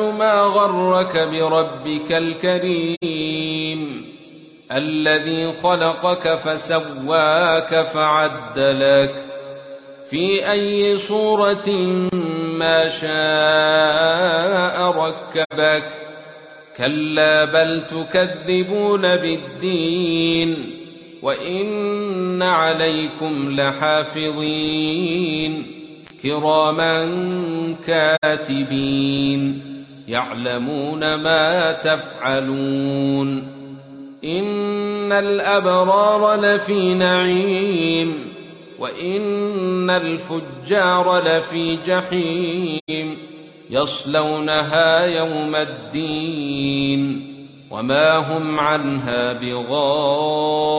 ما غرك بربك الكريم الذي خلقك فسواك فعدلك في أي صورة ما شاء ركبك كلا بل تكذبون بالدين وإن عليكم لحافظين كراما كاتبين يعلمون ما تفعلون إن الأبرار لفي نعيم وإن الفجار لفي جحيم يصلونها يوم الدين وما هم عنها بغائبين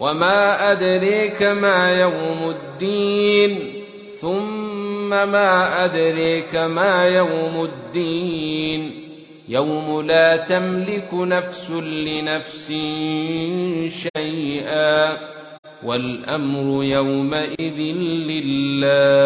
وما أدريك ما يوم الدين ثم ما أدريك ما يوم الدين يوم لا تملك نفس لنفس شيئا والأمر يومئذ لله